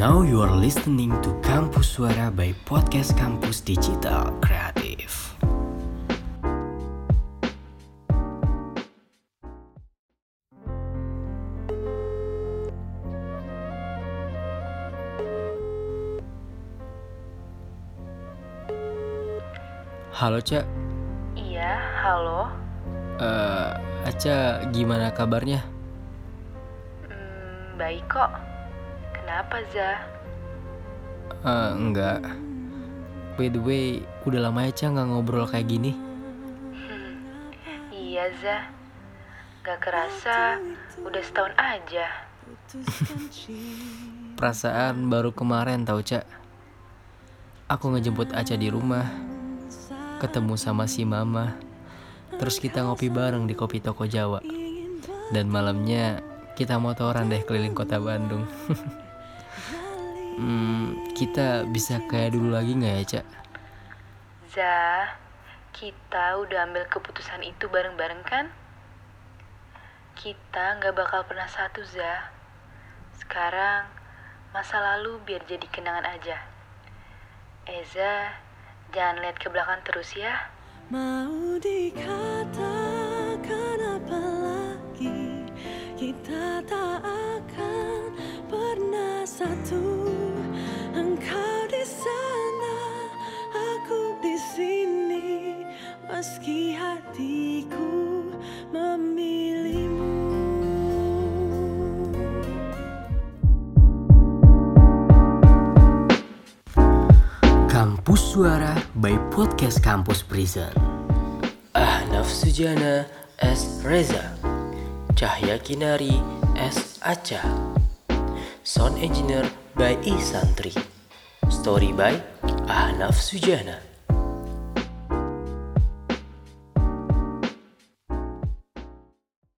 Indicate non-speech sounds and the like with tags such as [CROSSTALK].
Now you are listening to Kampus Suara by Podcast Kampus Digital Kreatif. Halo Cak, Iya, halo. Eh, Aca gimana kabarnya? Hmm, baik kok. Kenapa, Za? Eh, enggak. By the way, udah lama ya Ca nggak ngobrol kayak gini. Iya, Za. Gak kerasa, udah setahun aja. Perasaan baru kemarin tau Cak. Aku ngejemput Aca di rumah. Ketemu sama si Mama. Terus kita ngopi bareng di kopi toko Jawa. Dan malamnya kita motoran deh keliling kota Bandung. [LAUGHS] hmm, kita bisa kayak dulu lagi nggak ya Cak? Za, kita udah ambil keputusan itu bareng-bareng kan? Kita gak bakal pernah satu, Za. Sekarang, masa lalu biar jadi kenangan aja. Eza, jangan lihat ke belakang terus ya. Mau dikatakan apa lagi Kita tak akan pernah satu Meski hatiku memilihmu Kampus Suara by Podcast Kampus Prison. Ahnaf Sujana S. Reza. Cahya Kinari S. Aca. Sound Engineer by I Santri. Story by Ahnaf Sujana.